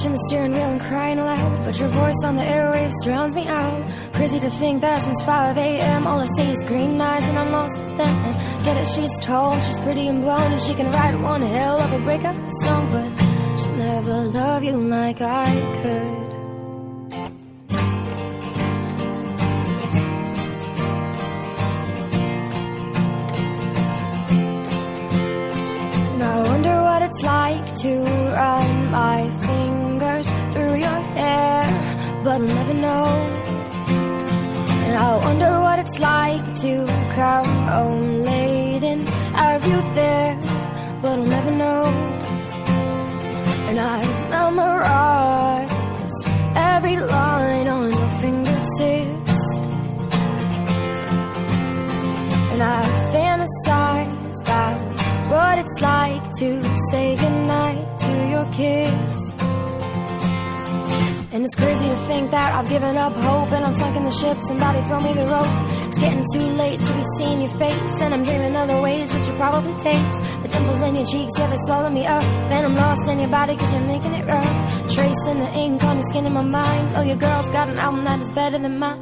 clutching the steering wheel and crying aloud. But your voice on the airwaves drowns me out. Crazy to think that since 5 a.m. all I see is green eyes and I'm lost them. Get it, she's tall she's pretty and blonde and she can write one hell of a breakup song, but she'll never love you like I could. I wonder what it's like to run my but I'll never know. And I wonder what it's like to come home late and have you there, but I'll never know. And I memorized every line on your fingertips, and I fantasize about what it's like to say goodnight to your kids. And it's crazy to think that I've given up hope and I'm sunk in the ship. Somebody throw me the rope. It's getting too late to be seeing your face. And I'm dreaming of the ways that you probably taste. The dimples in your cheeks, yeah, they swallow me up. Then I'm lost in your body cause you're making it rough. Tracing the ink on your skin in my mind. Oh, your girl's got an album that is better than mine.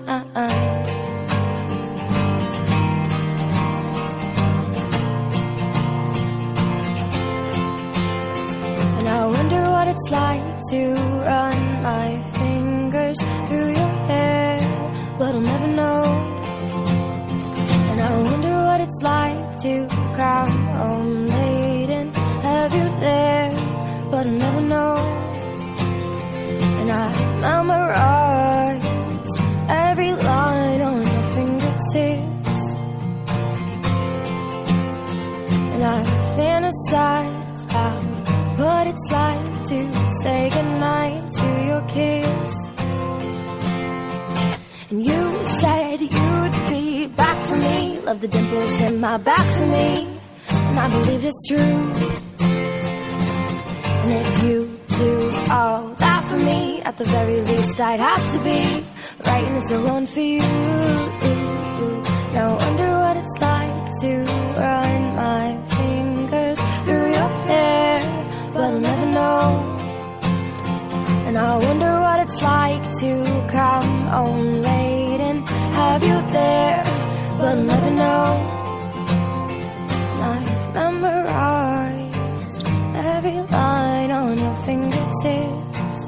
And I wonder what it's like to run come home late and have you there, but I'll never know. And I memorized every line on your fingertips, and I fantasize about what it's like to say goodnight to your kiss. Love the dimples in my back for me, and I believed it's true. And if you do all that for me, at the very least I'd have to be writing this a one for you. Now I wonder what it's like to run my fingers through your hair, but I'll never know. And I wonder what it's like to come home late and have you there, but never know. I've memorized every line on your fingertips.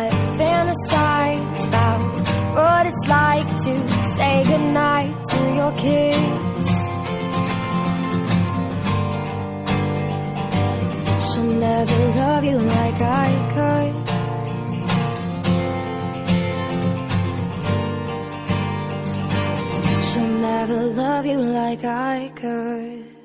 I fantasize about what it's like to say goodnight to your kiss. She'll never love you like never love you like I could.